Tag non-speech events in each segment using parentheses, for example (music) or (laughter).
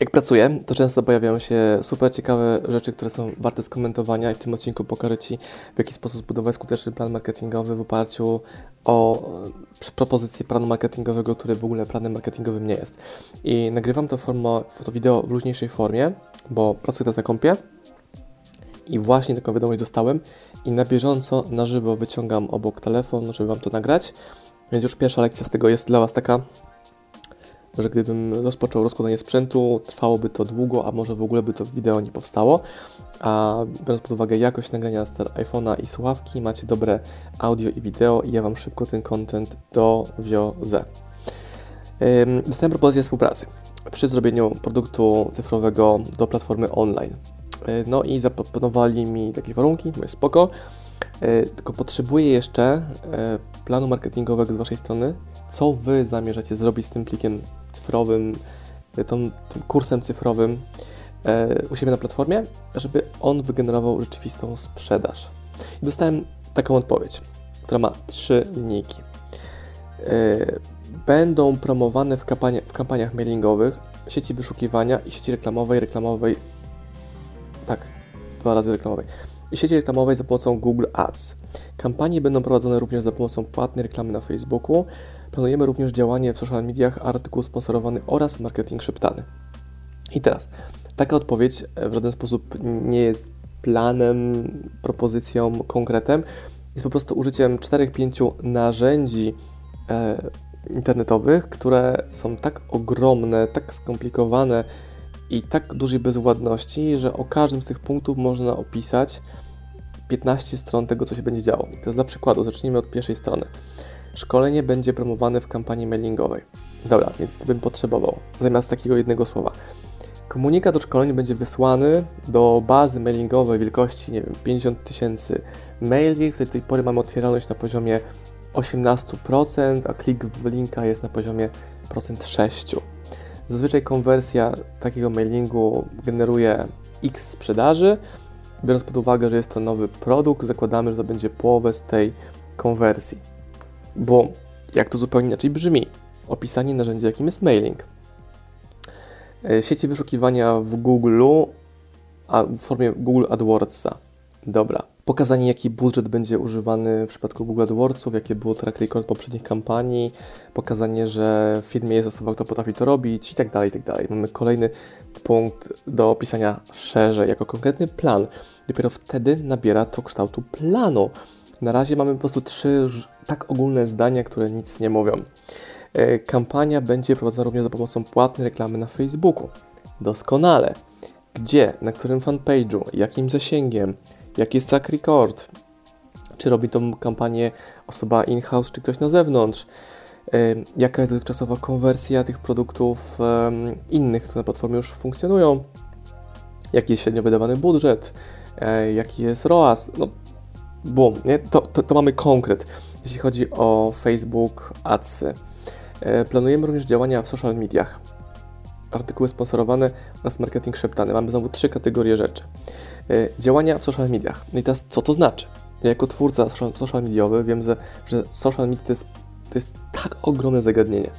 Jak pracuję, to często pojawiają się super ciekawe rzeczy, które są warte skomentowania i w tym odcinku pokażę Ci, w jaki sposób zbudować skuteczny plan marketingowy w oparciu o e, propozycję planu marketingowego, który w ogóle planem marketingowym nie jest. I nagrywam to, formo, to wideo w luźniejszej formie, bo pracuję teraz na kompie i właśnie taką wiadomość dostałem i na bieżąco, na żywo wyciągam obok telefon, żeby Wam to nagrać. Więc już pierwsza lekcja z tego jest dla Was taka, że gdybym rozpoczął rozkładanie sprzętu, trwałoby to długo, a może w ogóle by to wideo nie powstało. A biorąc pod uwagę jakość nagrania z iPhone'a i słuchawki, macie dobre audio i wideo i ja Wam szybko ten content dowiozę. Dostałem propozycję współpracy przy zrobieniu produktu cyfrowego do platformy online. No i zaproponowali mi takie warunki, mówię spoko, tylko potrzebuję jeszcze e, planu marketingowego z Waszej strony, co Wy zamierzacie zrobić z tym plikiem cyfrowym, tą, tym kursem cyfrowym e, u siebie na platformie, żeby on wygenerował rzeczywistą sprzedaż. I dostałem taką odpowiedź, która ma trzy linijki. E, będą promowane w, kampania, w kampaniach mailingowych, sieci wyszukiwania i sieci reklamowej, reklamowej, tak, dwa razy reklamowej, sieci reklamowej za pomocą Google Ads. Kampanie będą prowadzone również za pomocą płatnej reklamy na Facebooku, Planujemy również działanie w social mediach, artykuł sponsorowany oraz marketing szeptany. I teraz, taka odpowiedź e, w żaden sposób nie jest planem, propozycją, konkretem. Jest po prostu użyciem 4-5 narzędzi e, internetowych, które są tak ogromne, tak skomplikowane i tak dużej bezwładności, że o każdym z tych punktów można opisać 15 stron tego, co się będzie działo. I teraz dla przykładu, zacznijmy od pierwszej strony. Szkolenie będzie promowane w kampanii mailingowej. Dobra, więc bym potrzebował zamiast takiego jednego słowa. Komunikat o szkoleniu będzie wysłany do bazy mailingowej wielkości, nie wiem, 50 tysięcy maili. W tej pory mamy otwieralność na poziomie 18%, a klik w linka jest na poziomie procent 6. Zazwyczaj konwersja takiego mailingu generuje x sprzedaży. Biorąc pod uwagę, że jest to nowy produkt, zakładamy, że to będzie połowę z tej konwersji. Bo jak to zupełnie inaczej brzmi? Opisanie narzędzia, jakim jest mailing. E, sieci wyszukiwania w Google a w formie Google AdWordsa. Dobra. Pokazanie, jaki budżet będzie używany w przypadku Google AdWordsów, jakie było track record poprzednich kampanii, pokazanie, że w firmie jest osoba, która potrafi to robić i tak dalej, i tak dalej. Mamy kolejny punkt do opisania szerzej, jako konkretny plan. Dopiero wtedy nabiera to kształtu planu. Na razie mamy po prostu trzy tak ogólne zdania, które nic nie mówią. E, kampania będzie prowadzona również za pomocą płatnej reklamy na Facebooku. Doskonale. Gdzie, na którym fanpage'u, jakim zasięgiem, jaki jest track record, czy robi tą kampanię osoba in-house, czy ktoś na zewnątrz, jaka jest dotychczasowa konwersja tych produktów innych, które na platformie już funkcjonują, jaki jest średnio wydawany budżet, e, jaki jest ROAS. No, boom, nie? To, to, to mamy konkret, jeśli chodzi o Facebook Adsy. E, planujemy również działania w social mediach, artykuły sponsorowane oraz marketing szeptany. Mamy znowu trzy kategorie rzeczy. E, działania w social mediach. No i teraz co to znaczy? Ja jako twórca social mediowy wiem, że, że social media to jest, to jest tak ogromne zagadnienie.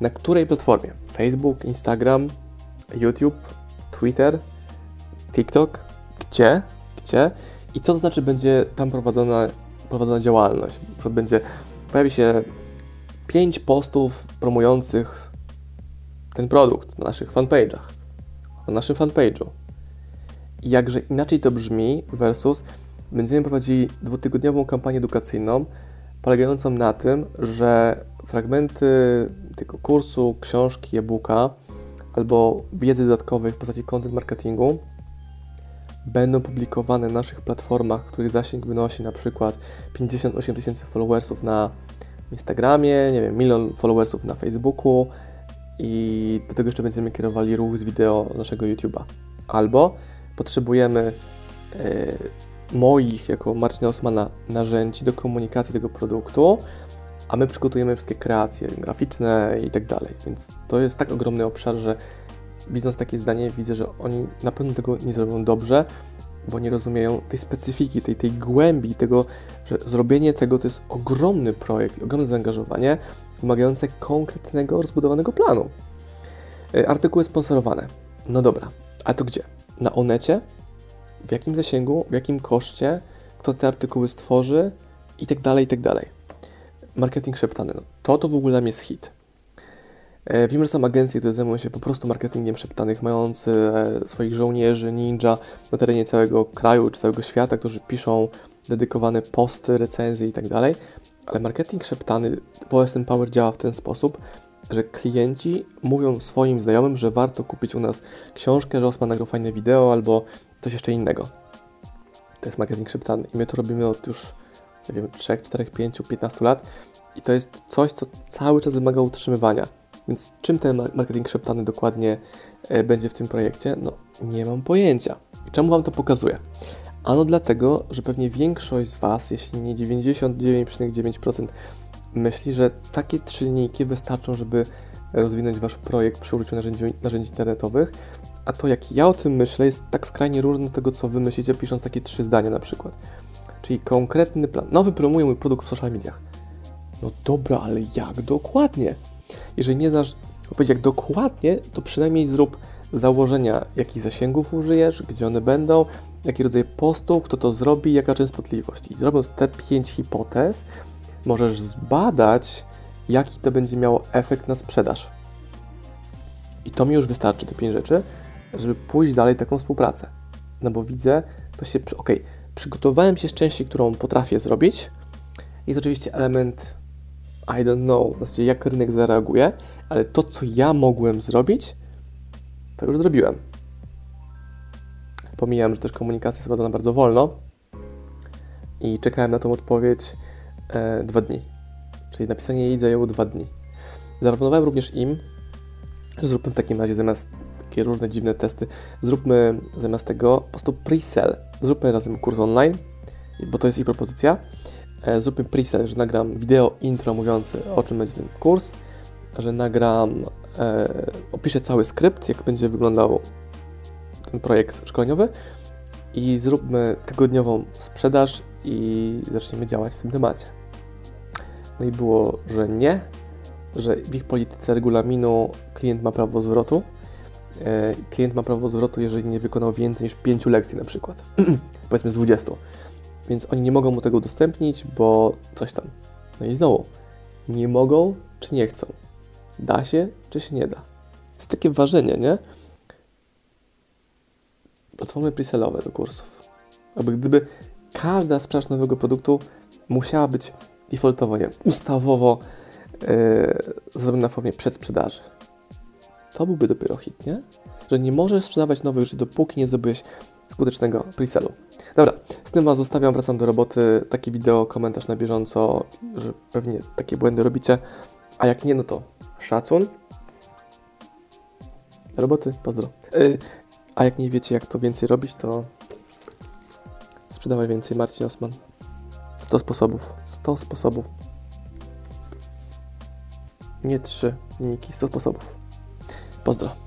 Na której platformie? Facebook, Instagram, YouTube, Twitter, TikTok? Gdzie? Gdzie? I co to znaczy będzie tam prowadzona, prowadzona działalność? Będzie, pojawi się pięć postów promujących ten produkt na naszych fanpage'ach, na naszym fanpage'u. Jakże inaczej to brzmi versus będziemy prowadzili dwutygodniową kampanię edukacyjną polegającą na tym, że fragmenty tego kursu, książki, e-booka albo wiedzy dodatkowej w postaci content marketingu będą publikowane na naszych platformach, których zasięg wynosi na przykład 58 tysięcy followersów na Instagramie, nie wiem, milion followersów na Facebooku i do tego jeszcze będziemy kierowali ruch z wideo naszego YouTube'a. Albo potrzebujemy e, moich, jako Marcina Osmana, narzędzi do komunikacji tego produktu a my przygotujemy wszystkie kreacje graficzne i tak dalej. Więc to jest tak ogromny obszar, że widząc takie zdanie, widzę, że oni na pewno tego nie zrobią dobrze, bo nie rozumieją tej specyfiki, tej, tej głębi, tego, że zrobienie tego to jest ogromny projekt, ogromne zaangażowanie, wymagające konkretnego, rozbudowanego planu. E, artykuły sponsorowane. No dobra, a to gdzie? Na Onecie? W jakim zasięgu? W jakim koszcie? Kto te artykuły stworzy? I tak dalej, i tak dalej. Marketing szeptany. No, to to w ogóle jest hit. E, wiem, że są agencje, które zajmują się po prostu marketingiem szeptanych, mający e, swoich żołnierzy, ninja na terenie całego kraju czy całego świata, którzy piszą dedykowane posty, recenzje i tak. Ale marketing szeptany w OSM Power działa w ten sposób, że klienci mówią swoim znajomym, że warto kupić u nas książkę, że Osman nagrał fajne wideo albo coś jeszcze innego. To jest marketing szeptany i my to robimy od już, nie wiem, 3, 4, 5, 15 lat i to jest coś, co cały czas wymaga utrzymywania. Więc czym ten marketing szeptany dokładnie e, będzie w tym projekcie? No, nie mam pojęcia. Czemu Wam to pokazuję? Ano dlatego, że pewnie większość z Was, jeśli nie 99,9%, myśli, że takie trzy linijki wystarczą, żeby rozwinąć Wasz projekt przy użyciu narzędzi, narzędzi internetowych, a to jak ja o tym myślę jest tak skrajnie różne od tego, co Wy myślicie, pisząc takie trzy zdania na przykład. Czyli konkretny plan. No, wypromuję mój produkt w social mediach. No dobra, ale jak dokładnie? Jeżeli nie znasz powiedzieć jak dokładnie, to przynajmniej zrób założenia, jakich zasięgów użyjesz, gdzie one będą, jaki rodzaj postu, kto to zrobi, jaka częstotliwość. I zrobiąc te pięć hipotez, możesz zbadać, jaki to będzie miało efekt na sprzedaż. I to mi już wystarczy, te pięć rzeczy, żeby pójść dalej taką współpracę. No bo widzę, to się, ok, przygotowałem się z części, którą potrafię zrobić. Jest oczywiście element I don't know, w zasadzie jak rynek zareaguje, ale to, co ja mogłem zrobić, to już zrobiłem. Pomijam, że też komunikacja jest prowadzona bardzo wolno i czekałem na tą odpowiedź e, dwa dni. Czyli napisanie jej zajęło dwa dni. Zaproponowałem również im, że zróbmy w takim razie zamiast takie różne dziwne testy, zróbmy zamiast tego po prostu pre-sell. Zróbmy razem kurs online, bo to jest ich propozycja. E, zróbmy pre-sell, że nagram wideo intro mówiący o czym będzie ten kurs, że nagram, e, opiszę cały skrypt, jak będzie wyglądał projekt szkoleniowy i zróbmy tygodniową sprzedaż i zaczniemy działać w tym temacie. No i było, że nie, że w ich polityce regulaminu klient ma prawo zwrotu. E, klient ma prawo zwrotu, jeżeli nie wykonał więcej niż 5 lekcji na przykład, (clears throat) powiedzmy z 20. Więc oni nie mogą mu tego udostępnić, bo coś tam. No i znowu, nie mogą czy nie chcą. Da się czy się nie da. To jest takie ważenie, nie? Platformy presellowe do kursów. Aby gdyby każda sprzedaż nowego produktu musiała być defaultowo, nie, ustawowo yy, zrobiona na formie przedsprzedaży. To byłby dopiero hit, nie? Że nie możesz sprzedawać nowych rzeczy, dopóki nie zrobiłeś skutecznego presellu. Dobra, z tym Was zostawiam, wracam do roboty. Takie wideo, komentarz na bieżąco, że pewnie takie błędy robicie. A jak nie, no to szacun. Roboty, pozdro. Yy, a jak nie wiecie, jak to więcej robić, to sprzedawaj więcej. Marcin Osman. 100 sposobów. 100 sposobów. Nie 3 linijki, 100 sposobów. Pozdro.